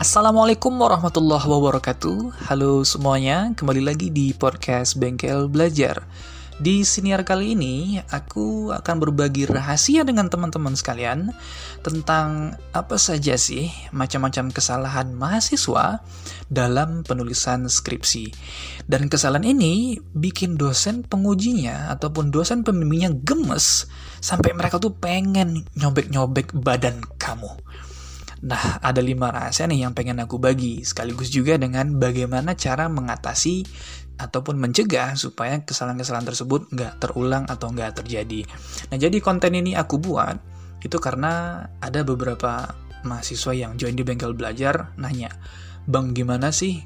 Assalamualaikum warahmatullahi wabarakatuh. Halo semuanya, kembali lagi di podcast Bengkel Belajar. Di siniar kali ini, aku akan berbagi rahasia dengan teman-teman sekalian tentang apa saja sih macam-macam kesalahan mahasiswa dalam penulisan skripsi. Dan kesalahan ini bikin dosen pengujinya ataupun dosen pembimbingnya gemes sampai mereka tuh pengen nyobek-nyobek badan kamu. Nah, ada lima rahasia nih yang pengen aku bagi, sekaligus juga dengan bagaimana cara mengatasi ataupun mencegah supaya kesalahan-kesalahan tersebut nggak terulang atau nggak terjadi. Nah, jadi konten ini aku buat itu karena ada beberapa mahasiswa yang join di bengkel belajar nanya, Bang gimana sih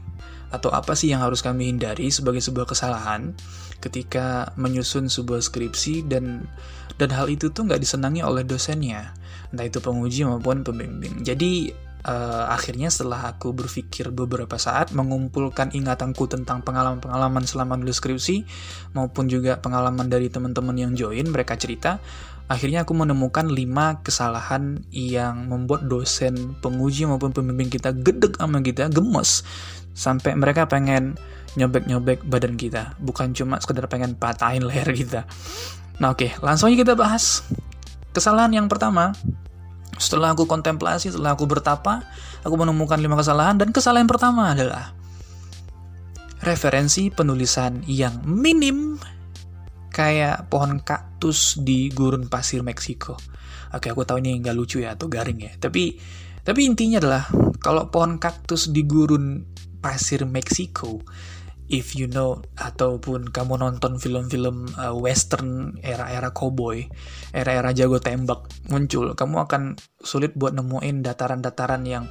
atau apa sih yang harus kami hindari sebagai sebuah kesalahan ketika menyusun sebuah skripsi dan dan hal itu tuh nggak disenangi oleh dosennya entah itu penguji maupun pembimbing. Jadi uh, akhirnya setelah aku berpikir beberapa saat mengumpulkan ingatanku tentang pengalaman-pengalaman selama nulis skripsi maupun juga pengalaman dari teman-teman yang join mereka cerita akhirnya aku menemukan lima kesalahan yang membuat dosen penguji maupun pembimbing kita gedek sama kita gemes. Sampai mereka pengen nyobek-nyobek badan kita. Bukan cuma sekedar pengen patahin leher kita. Nah oke okay, langsung aja kita bahas kesalahan yang pertama setelah aku kontemplasi setelah aku bertapa aku menemukan lima kesalahan dan kesalahan pertama adalah referensi penulisan yang minim kayak pohon kaktus di gurun pasir Meksiko. Oke, aku tahu ini nggak lucu ya atau garing ya. Tapi tapi intinya adalah kalau pohon kaktus di gurun pasir Meksiko if you know ataupun kamu nonton film-film uh, western era-era cowboy, era-era jago tembak muncul, kamu akan sulit buat nemuin dataran-dataran yang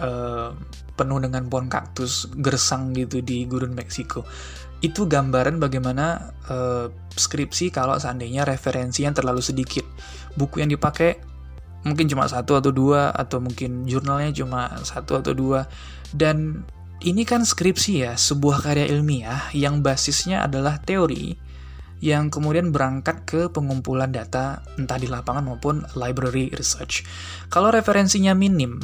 uh, penuh dengan pohon kaktus gersang gitu di gurun Meksiko. Itu gambaran bagaimana uh, skripsi kalau seandainya referensinya terlalu sedikit. Buku yang dipakai mungkin cuma satu atau dua atau mungkin jurnalnya cuma satu atau dua dan ini kan skripsi ya, sebuah karya ilmiah yang basisnya adalah teori yang kemudian berangkat ke pengumpulan data entah di lapangan maupun library research. Kalau referensinya minim,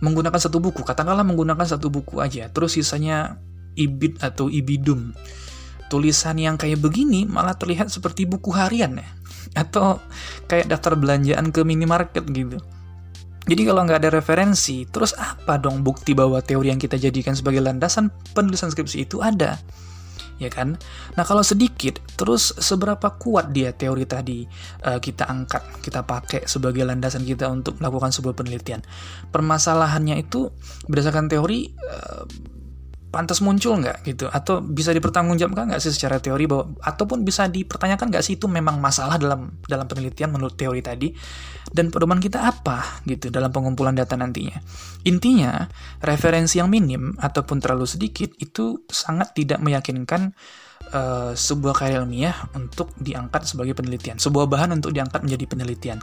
menggunakan satu buku, katakanlah menggunakan satu buku aja, terus sisanya ibid atau ibidum. Tulisan yang kayak begini malah terlihat seperti buku harian ya, atau kayak daftar belanjaan ke minimarket gitu. Jadi kalau nggak ada referensi, terus apa dong bukti bahwa teori yang kita jadikan sebagai landasan penulisan skripsi itu ada? Ya kan? Nah kalau sedikit, terus seberapa kuat dia teori tadi uh, kita angkat, kita pakai sebagai landasan kita untuk melakukan sebuah penelitian. Permasalahannya itu berdasarkan teori uh, pantas muncul nggak gitu? Atau bisa dipertanggungjawabkan nggak sih secara teori bahwa ataupun bisa dipertanyakan nggak sih itu memang masalah dalam dalam penelitian menurut teori tadi? Dan pedoman kita apa gitu dalam pengumpulan data nantinya? Intinya referensi yang minim ataupun terlalu sedikit itu sangat tidak meyakinkan uh, sebuah karya ilmiah untuk diangkat sebagai penelitian sebuah bahan untuk diangkat menjadi penelitian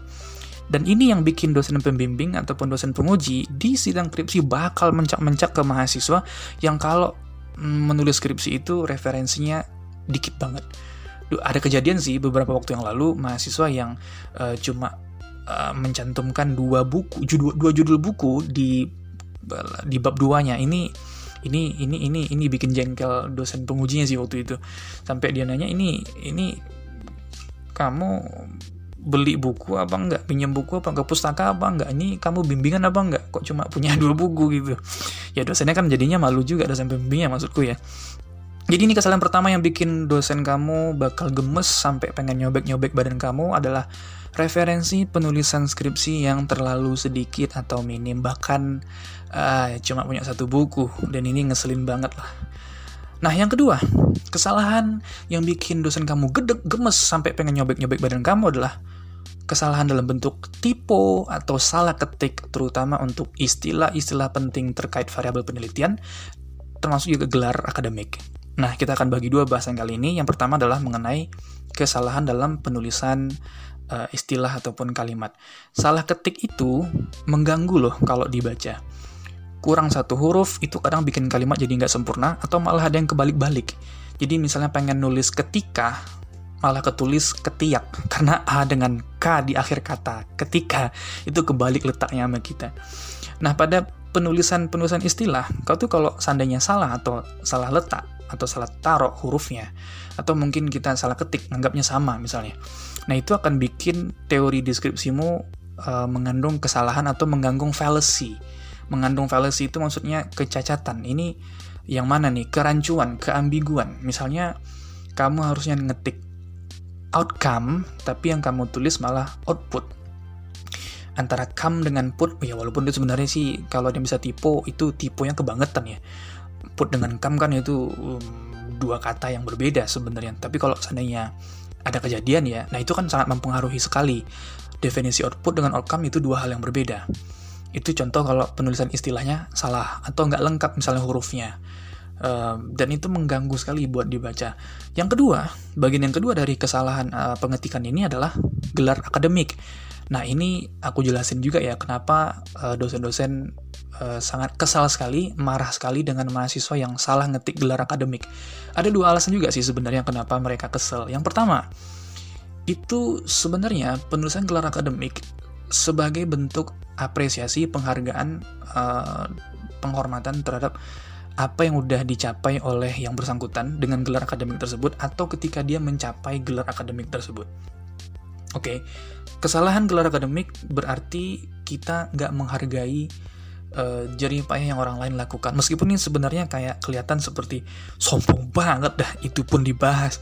dan ini yang bikin dosen pembimbing ataupun dosen penguji di sidang skripsi bakal mencak-mencak ke mahasiswa yang kalau mm, menulis skripsi itu referensinya dikit banget. Ada kejadian sih beberapa waktu yang lalu mahasiswa yang uh, cuma uh, mencantumkan dua buku, judul, dua judul buku di di bab duanya ini ini ini ini ini bikin jengkel dosen pengujinya sih waktu itu sampai dia nanya ini ini kamu beli buku apa enggak, pinjam buku apa enggak, pustaka apa enggak, ini kamu bimbingan apa enggak, kok cuma punya dua buku gitu. Ya dosennya kan jadinya malu juga dosen pembimbingnya maksudku ya. Jadi ini kesalahan pertama yang bikin dosen kamu bakal gemes sampai pengen nyobek-nyobek badan kamu adalah referensi penulisan skripsi yang terlalu sedikit atau minim bahkan uh, cuma punya satu buku dan ini ngeselin banget lah. Nah, yang kedua, kesalahan yang bikin dosen kamu gedek, gemes, sampai pengen nyobek-nyobek badan kamu adalah kesalahan dalam bentuk typo atau salah ketik, terutama untuk istilah-istilah penting terkait variabel penelitian, termasuk juga gelar akademik. Nah, kita akan bagi dua bahasan kali ini. Yang pertama adalah mengenai kesalahan dalam penulisan uh, istilah ataupun kalimat. Salah ketik itu mengganggu loh kalau dibaca kurang satu huruf itu kadang bikin kalimat jadi nggak sempurna atau malah ada yang kebalik-balik. Jadi misalnya pengen nulis ketika malah ketulis ketiak karena A dengan K di akhir kata ketika itu kebalik letaknya sama kita. Nah pada penulisan-penulisan istilah, kau tuh kalau seandainya salah atau salah letak atau salah taruh hurufnya atau mungkin kita salah ketik, anggapnya sama misalnya. Nah, itu akan bikin teori deskripsimu uh, mengandung kesalahan atau mengganggu fallacy. Mengandung fallacy itu maksudnya kecacatan. Ini yang mana nih? Kerancuan, keambiguan. Misalnya kamu harusnya ngetik outcome, tapi yang kamu tulis malah output. Antara come dengan put ya walaupun itu sebenarnya sih kalau dia bisa tipe itu tipenya kebangetan ya. Put dengan come kan itu um, dua kata yang berbeda sebenarnya. Tapi kalau seandainya ada kejadian ya nah itu kan sangat mempengaruhi sekali. Definisi output dengan outcome itu dua hal yang berbeda. Itu contoh kalau penulisan istilahnya salah atau nggak lengkap misalnya hurufnya um, dan itu mengganggu sekali buat dibaca. Yang kedua, bagian yang kedua dari kesalahan uh, pengetikan ini adalah gelar akademik. Nah, ini aku jelasin juga ya kenapa uh, dosen-dosen uh, sangat kesal sekali, marah sekali dengan mahasiswa yang salah ngetik gelar akademik. Ada dua alasan juga sih sebenarnya kenapa mereka kesel. Yang pertama, itu sebenarnya penulisan gelar akademik sebagai bentuk apresiasi penghargaan uh, penghormatan terhadap apa yang udah dicapai oleh yang bersangkutan dengan gelar akademik tersebut atau ketika dia mencapai gelar akademik tersebut. Oke, okay. kesalahan gelar akademik berarti kita nggak menghargai uh, jerih payah yang orang lain lakukan. Meskipun ini sebenarnya kayak kelihatan seperti sombong banget dah, itu pun dibahas.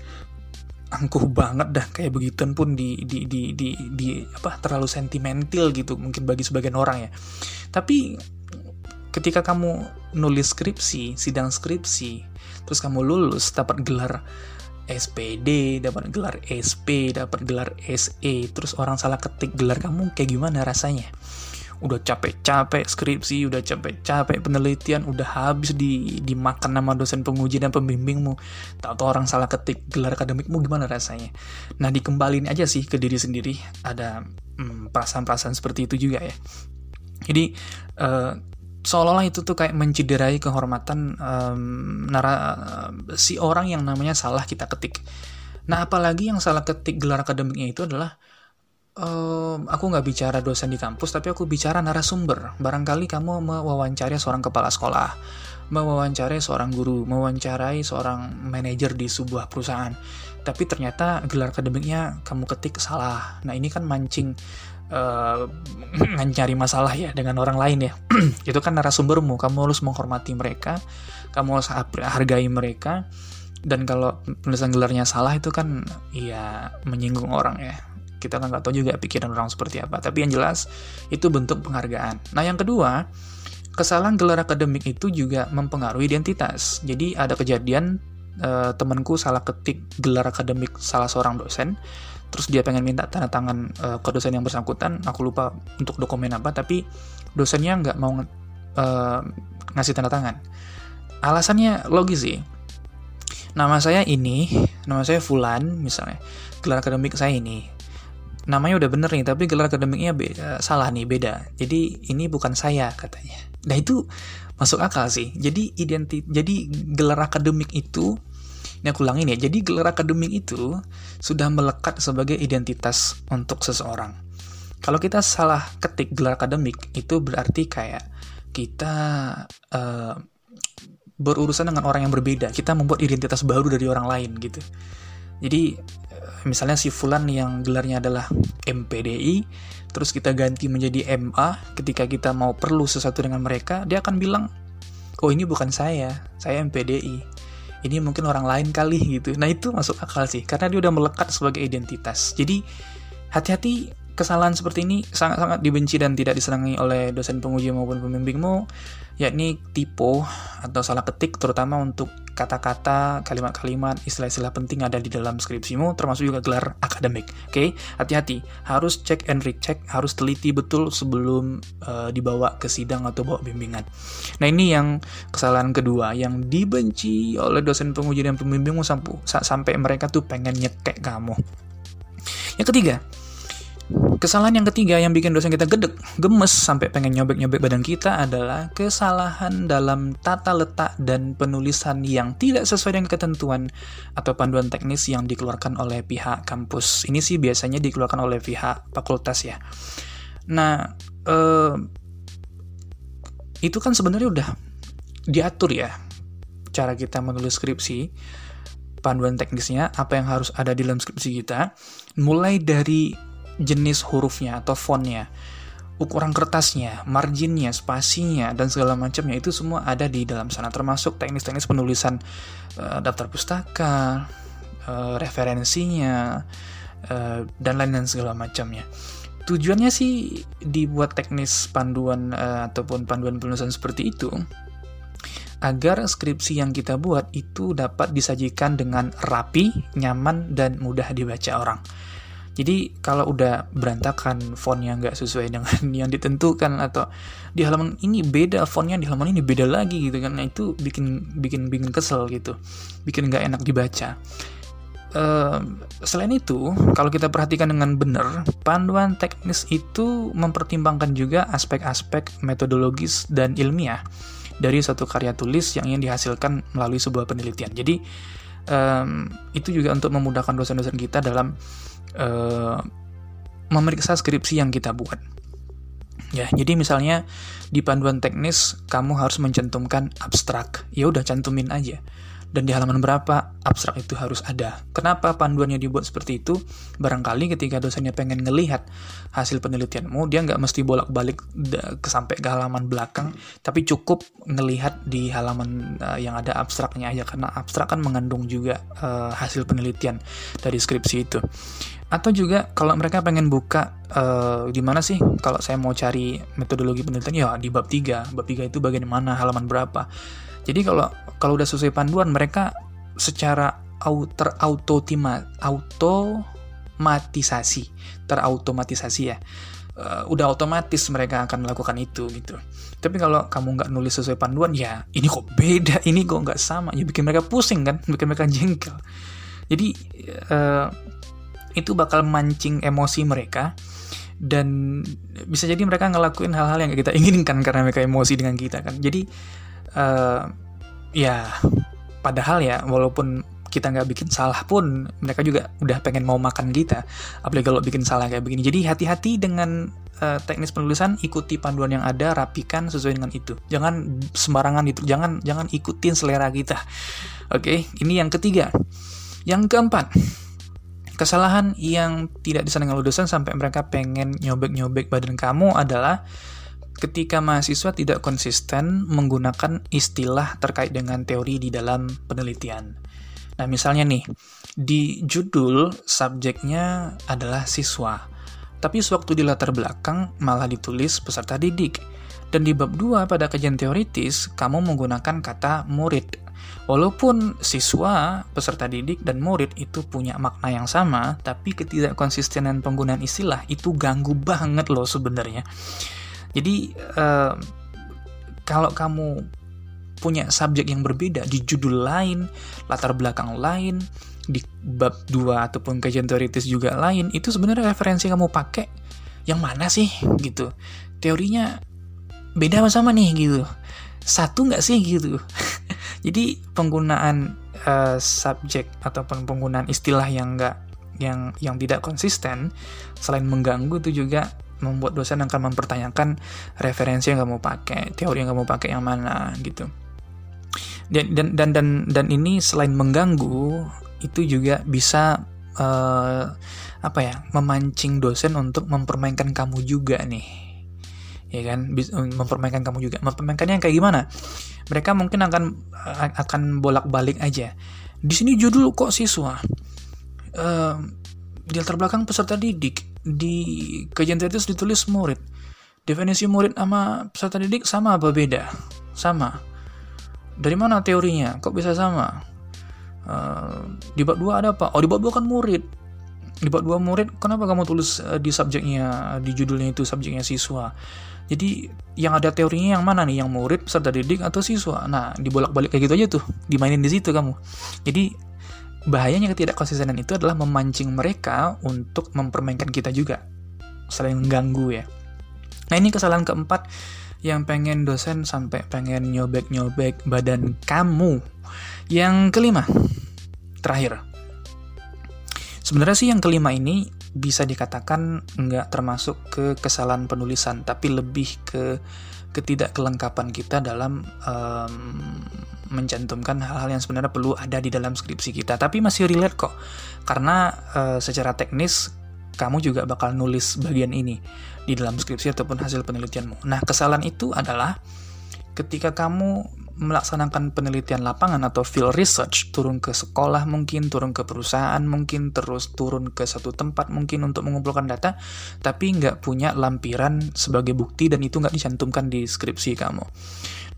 Angkuh banget dah kayak begitu pun di, di, di, di, di apa terlalu sentimental gitu mungkin bagi sebagian orang ya. Tapi ketika kamu nulis skripsi, sidang skripsi, terus kamu lulus dapat gelar SPD, dapat gelar SP, dapat gelar SE, terus orang salah ketik gelar kamu kayak gimana rasanya? Udah capek-capek skripsi, udah capek-capek penelitian, udah habis di dimakan nama dosen penguji dan pembimbingmu. Tahu-tahu orang salah ketik gelar akademikmu gimana rasanya? Nah, dikembalin aja sih ke diri sendiri. Ada hmm, perasaan-perasaan hmm, seperti itu juga ya. Jadi uh, seolah-olah itu tuh kayak mencederai kehormatan um, nara si orang yang namanya salah kita ketik. Nah, apalagi yang salah ketik gelar akademiknya itu adalah um, aku nggak bicara dosen di kampus, tapi aku bicara narasumber. Barangkali kamu mewawancarai seorang kepala sekolah, mewawancarai seorang guru, mewawancarai seorang manajer di sebuah perusahaan. Tapi ternyata gelar akademiknya kamu ketik salah. Nah, ini kan mancing uh, cari masalah ya dengan orang lain ya. Itu kan narasumbermu kamu harus menghormati mereka kamu harus hargai mereka dan kalau penulisan gelarnya salah itu kan ya menyinggung orang ya. Kita kan nggak tahu juga pikiran orang seperti apa tapi yang jelas itu bentuk penghargaan. Nah yang kedua kesalahan gelar akademik itu juga mempengaruhi identitas. Jadi ada kejadian uh, temanku salah ketik gelar akademik salah seorang dosen terus dia pengen minta tanda tangan uh, ke dosen yang bersangkutan. Aku lupa untuk dokumen apa tapi dosennya nggak mau uh, ngasih tanda tangan. Alasannya logis sih. Nama saya ini nama saya Fulan misalnya. Gelar akademik saya ini. Namanya udah bener nih tapi gelar akademiknya beda, salah nih beda. Jadi ini bukan saya katanya. Nah itu masuk akal sih. Jadi identi jadi gelar akademik itu ini aku ulangin ya. Jadi gelar akademik itu sudah melekat sebagai identitas untuk seseorang. Kalau kita salah ketik gelar akademik itu berarti kayak kita uh, berurusan dengan orang yang berbeda. Kita membuat identitas baru dari orang lain gitu. Jadi eh, misalnya si Fulan yang gelarnya adalah MPDI, terus kita ganti menjadi MA ketika kita mau perlu sesuatu dengan mereka, dia akan bilang, "Oh, ini bukan saya, saya MPDI." Ini mungkin orang lain kali gitu. Nah itu masuk akal sih, karena dia udah melekat sebagai identitas. Jadi hati-hati kesalahan seperti ini sangat-sangat dibenci dan tidak disenangi oleh dosen penguji maupun pembimbingmu, yakni tipe atau salah ketik terutama untuk kata-kata, kalimat-kalimat, istilah-istilah penting ada di dalam skripsimu, termasuk juga gelar akademik. Oke, okay? hati-hati, harus cek and recheck, harus teliti betul sebelum uh, dibawa ke sidang atau bawa bimbingan. Nah ini yang kesalahan kedua, yang dibenci oleh dosen penguji dan pembimbingmu sampai mereka tuh pengen nyekek kamu. Yang ketiga, Kesalahan yang ketiga yang bikin dosen kita gedek, gemes sampai pengen nyobek-nyobek badan kita adalah kesalahan dalam tata letak dan penulisan yang tidak sesuai dengan ketentuan atau panduan teknis yang dikeluarkan oleh pihak kampus. Ini sih biasanya dikeluarkan oleh pihak fakultas ya. Nah, eh, itu kan sebenarnya udah diatur ya cara kita menulis skripsi panduan teknisnya apa yang harus ada di dalam skripsi kita mulai dari jenis hurufnya atau fontnya ukuran kertasnya, marginnya, spasinya, dan segala macamnya itu semua ada di dalam sana termasuk teknis-teknis penulisan uh, daftar pustaka, uh, referensinya, uh, dan lain dan segala macamnya. Tujuannya sih dibuat teknis panduan uh, ataupun panduan penulisan seperti itu agar skripsi yang kita buat itu dapat disajikan dengan rapi, nyaman, dan mudah dibaca orang. Jadi kalau udah berantakan fontnya nggak sesuai dengan yang ditentukan atau di halaman ini beda fontnya di halaman ini beda lagi gitu kan, nah, itu bikin bikin bikin kesel gitu, bikin nggak enak dibaca. Uh, selain itu, kalau kita perhatikan dengan benar, panduan teknis itu mempertimbangkan juga aspek-aspek metodologis dan ilmiah dari satu karya tulis yang ingin dihasilkan melalui sebuah penelitian. Jadi um, itu juga untuk memudahkan dosen-dosen kita dalam uh, memeriksa skripsi yang kita buat. Ya, jadi misalnya di panduan teknis kamu harus mencantumkan abstrak. Ya udah cantumin aja dan di halaman berapa abstrak itu harus ada. Kenapa panduannya dibuat seperti itu? Barangkali ketika dosennya pengen ngelihat hasil penelitianmu, dia nggak mesti bolak-balik ke sampai ke halaman belakang, tapi cukup ngelihat di halaman uh, yang ada abstraknya aja, karena abstrak kan mengandung juga uh, hasil penelitian dari skripsi itu. Atau juga kalau mereka pengen buka uh, di mana sih kalau saya mau cari metodologi penelitian ya di bab 3. Bab 3 itu bagian mana, halaman berapa. Jadi kalau kalau udah sesuai panduan mereka secara terautotima automatisasi, terautomatisasi ya. Uh, udah otomatis mereka akan melakukan itu gitu. Tapi kalau kamu nggak nulis sesuai panduan, ya ini kok beda, ini kok nggak sama, ya bikin mereka pusing kan, bikin mereka jengkel. Jadi uh, itu bakal mancing emosi mereka dan bisa jadi mereka ngelakuin hal-hal yang kita inginkan karena mereka emosi dengan kita kan. Jadi uh, ya padahal ya walaupun kita nggak bikin salah pun mereka juga udah pengen mau makan kita. Apalagi kalau bikin salah kayak begini. Jadi hati-hati dengan uh, teknis penulisan ikuti panduan yang ada rapikan sesuai dengan itu. Jangan sembarangan itu jangan jangan ikutin selera kita. Oke okay? ini yang ketiga. Yang keempat kesalahan yang tidak disenangi oleh dosen sampai mereka pengen nyobek-nyobek badan kamu adalah ketika mahasiswa tidak konsisten menggunakan istilah terkait dengan teori di dalam penelitian. Nah, misalnya nih, di judul subjeknya adalah siswa, tapi sewaktu di latar belakang malah ditulis peserta didik. Dan di bab 2 pada kajian teoritis, kamu menggunakan kata murid. Walaupun siswa, peserta didik, dan murid itu punya makna yang sama, tapi ketidakkonsistenan penggunaan istilah itu ganggu banget loh sebenarnya. Jadi uh, kalau kamu punya subjek yang berbeda di judul lain, latar belakang lain, di bab 2 ataupun kajian teoritis juga lain, itu sebenarnya referensi kamu pakai yang mana sih gitu. Teorinya beda sama nih gitu. Satu nggak sih gitu. Jadi penggunaan uh, subjek ataupun penggunaan istilah yang nggak yang yang tidak konsisten selain mengganggu itu juga membuat dosen akan mempertanyakan referensi yang kamu pakai, teori yang kamu pakai yang mana gitu. Dan dan dan dan, dan ini selain mengganggu, itu juga bisa uh, apa ya, memancing dosen untuk mempermainkan kamu juga nih. Ya kan, mempermainkan kamu juga. Mempermainkannya yang kayak gimana? Mereka mungkin akan akan bolak-balik aja. Di sini judul kok siswa. Uh, di latar belakang peserta didik di kajian teoritis ditulis murid. Definisi murid sama peserta didik sama apa beda? Sama. Dari mana teorinya? Kok bisa sama? Uh, di bab 2 ada apa? Oh, di bab 2 kan murid. Di bab 2 murid, kenapa kamu tulis uh, di subjeknya, di judulnya itu subjeknya siswa? Jadi yang ada teorinya yang mana nih? Yang murid, peserta didik, atau siswa? Nah, dibolak-balik kayak gitu aja tuh. Dimainin di situ kamu. Jadi bahayanya ketidakkonsistenan itu adalah memancing mereka untuk mempermainkan kita juga. Selain mengganggu ya. Nah ini kesalahan keempat yang pengen dosen sampai pengen nyobek-nyobek badan kamu. Yang kelima terakhir. Sebenarnya sih yang kelima ini bisa dikatakan nggak termasuk ke kesalahan penulisan, tapi lebih ke ketidakkelengkapan kita dalam um, mencantumkan hal-hal yang sebenarnya perlu ada di dalam skripsi kita. Tapi masih relate kok, karena uh, secara teknis kamu juga bakal nulis bagian ini di dalam skripsi ataupun hasil penelitianmu. Nah, kesalahan itu adalah ketika kamu melaksanakan penelitian lapangan atau field research, turun ke sekolah mungkin, turun ke perusahaan mungkin, terus turun ke satu tempat mungkin untuk mengumpulkan data, tapi nggak punya lampiran sebagai bukti dan itu nggak dicantumkan di skripsi kamu.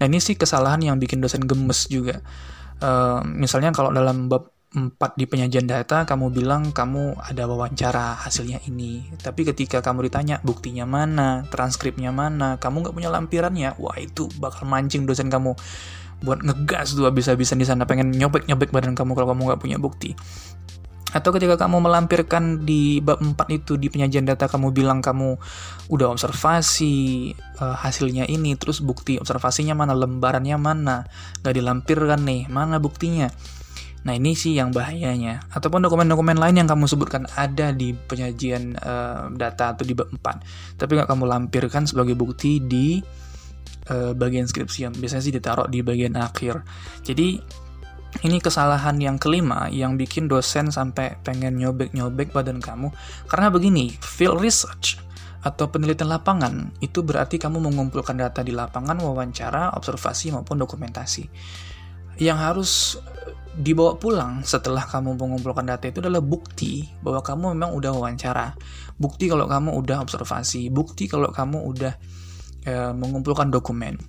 Nah ini sih kesalahan yang bikin dosen gemes juga. Uh, misalnya kalau dalam bab 4 di penyajian data kamu bilang kamu ada wawancara hasilnya ini. Tapi ketika kamu ditanya buktinya mana transkripnya mana kamu nggak punya lampirannya wah itu bakal mancing dosen kamu buat ngegas tuh habis-habisan di sana pengen nyobek-nyobek badan kamu kalau kamu nggak punya bukti. Atau ketika kamu melampirkan di bab 4 itu di penyajian data kamu bilang kamu udah observasi uh, hasilnya ini terus bukti observasinya mana lembarannya mana nggak dilampirkan nih mana buktinya Nah ini sih yang bahayanya. Ataupun dokumen-dokumen lain yang kamu sebutkan ada di penyajian uh, data atau di bab 4. Tapi nggak kamu lampirkan sebagai bukti di uh, bagian skripsi yang biasanya sih ditaruh di bagian akhir. Jadi ini kesalahan yang kelima yang bikin dosen sampai pengen nyobek-nyobek badan kamu. Karena begini, field research atau penelitian lapangan itu berarti kamu mengumpulkan data di lapangan, wawancara, observasi maupun dokumentasi. Yang harus dibawa pulang setelah kamu mengumpulkan data itu adalah bukti bahwa kamu memang udah wawancara, bukti kalau kamu udah observasi, bukti kalau kamu udah e, mengumpulkan dokumen.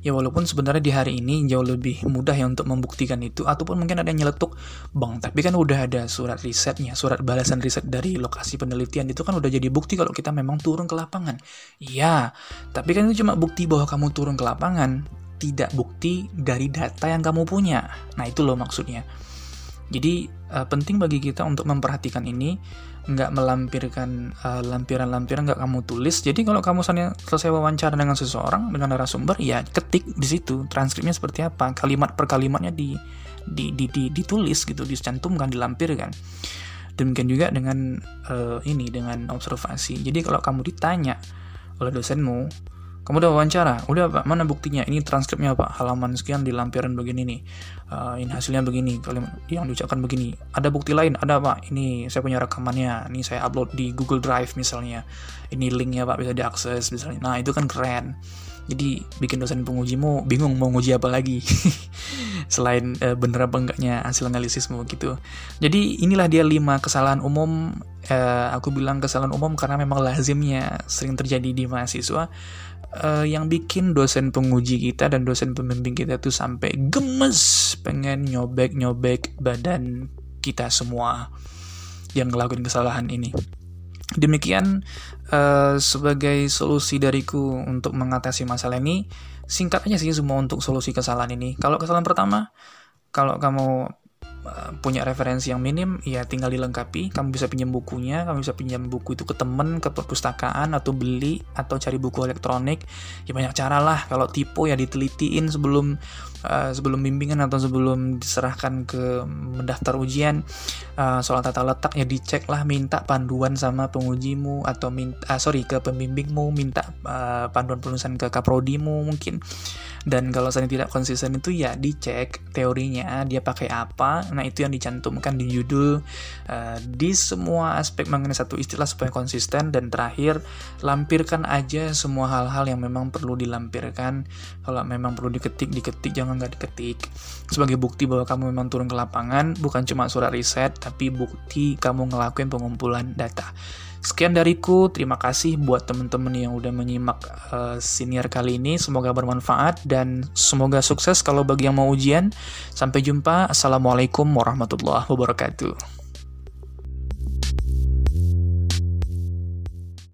Ya walaupun sebenarnya di hari ini jauh lebih mudah ya untuk membuktikan itu ataupun mungkin ada yang nyeletuk, "Bang, tapi kan udah ada surat risetnya, surat balasan riset dari lokasi penelitian itu kan udah jadi bukti kalau kita memang turun ke lapangan." Iya, tapi kan itu cuma bukti bahwa kamu turun ke lapangan tidak bukti dari data yang kamu punya. Nah, itu loh maksudnya. Jadi, uh, penting bagi kita untuk memperhatikan ini, nggak melampirkan uh, lampiran-lampiran nggak kamu tulis. Jadi, kalau kamu selesai wawancara dengan seseorang, dengan narasumber, ya ketik di situ transkripnya seperti apa, kalimat per kalimatnya di, di, di, di, ditulis gitu, dicantumkan, dilampirkan. Demikian juga dengan uh, ini, dengan observasi. Jadi, kalau kamu ditanya oleh dosenmu, kamu udah wawancara, udah pak, mana buktinya? Ini transkripnya pak, halaman sekian di lampiran begini nih, uh, ini hasilnya begini, kalimat yang diucapkan begini. Ada bukti lain, ada pak, ini saya punya rekamannya, ini saya upload di Google Drive misalnya, ini linknya pak bisa diakses misalnya. Nah itu kan keren. Jadi bikin dosen pengujimu bingung mau nguji apa lagi selain uh, bener apa enggaknya hasil analisismu gitu. Jadi inilah dia lima kesalahan umum. Uh, aku bilang kesalahan umum karena memang lazimnya sering terjadi di mahasiswa uh, yang bikin dosen penguji kita dan dosen pembimbing kita tuh sampai gemes pengen nyobek-nyobek badan kita semua yang ngelakuin kesalahan ini. Demikian uh, sebagai solusi dariku untuk mengatasi masalah ini, singkat aja sih semua untuk solusi kesalahan ini. Kalau kesalahan pertama, kalau kamu punya referensi yang minim, ya tinggal dilengkapi. Kamu bisa pinjam bukunya, kamu bisa pinjam buku itu ke temen, ke perpustakaan, atau beli, atau cari buku elektronik. Ya banyak cara lah. Kalau tipe ya ditelitiin sebelum uh, sebelum bimbingan atau sebelum diserahkan ke mendaftar ujian. Uh, soal tata letak ya dicek lah, minta panduan sama pengujimu atau minta, uh, sorry ke pembimbingmu, minta uh, panduan penulisan ke kaprodimu mungkin. Dan kalau saya tidak konsisten itu ya dicek teorinya dia pakai apa Nah, itu yang dicantumkan di judul uh, di semua aspek mengenai satu istilah supaya konsisten dan terakhir lampirkan aja semua hal-hal yang memang perlu dilampirkan. Kalau memang perlu diketik, diketik jangan nggak diketik. Sebagai bukti bahwa kamu memang turun ke lapangan, bukan cuma surat riset, tapi bukti kamu ngelakuin pengumpulan data. Sekian dariku, terima kasih buat teman-teman yang udah menyimak uh, senior kali ini. Semoga bermanfaat dan semoga sukses kalau bagi yang mau ujian. Sampai jumpa. Assalamualaikum warahmatullahi wabarakatuh.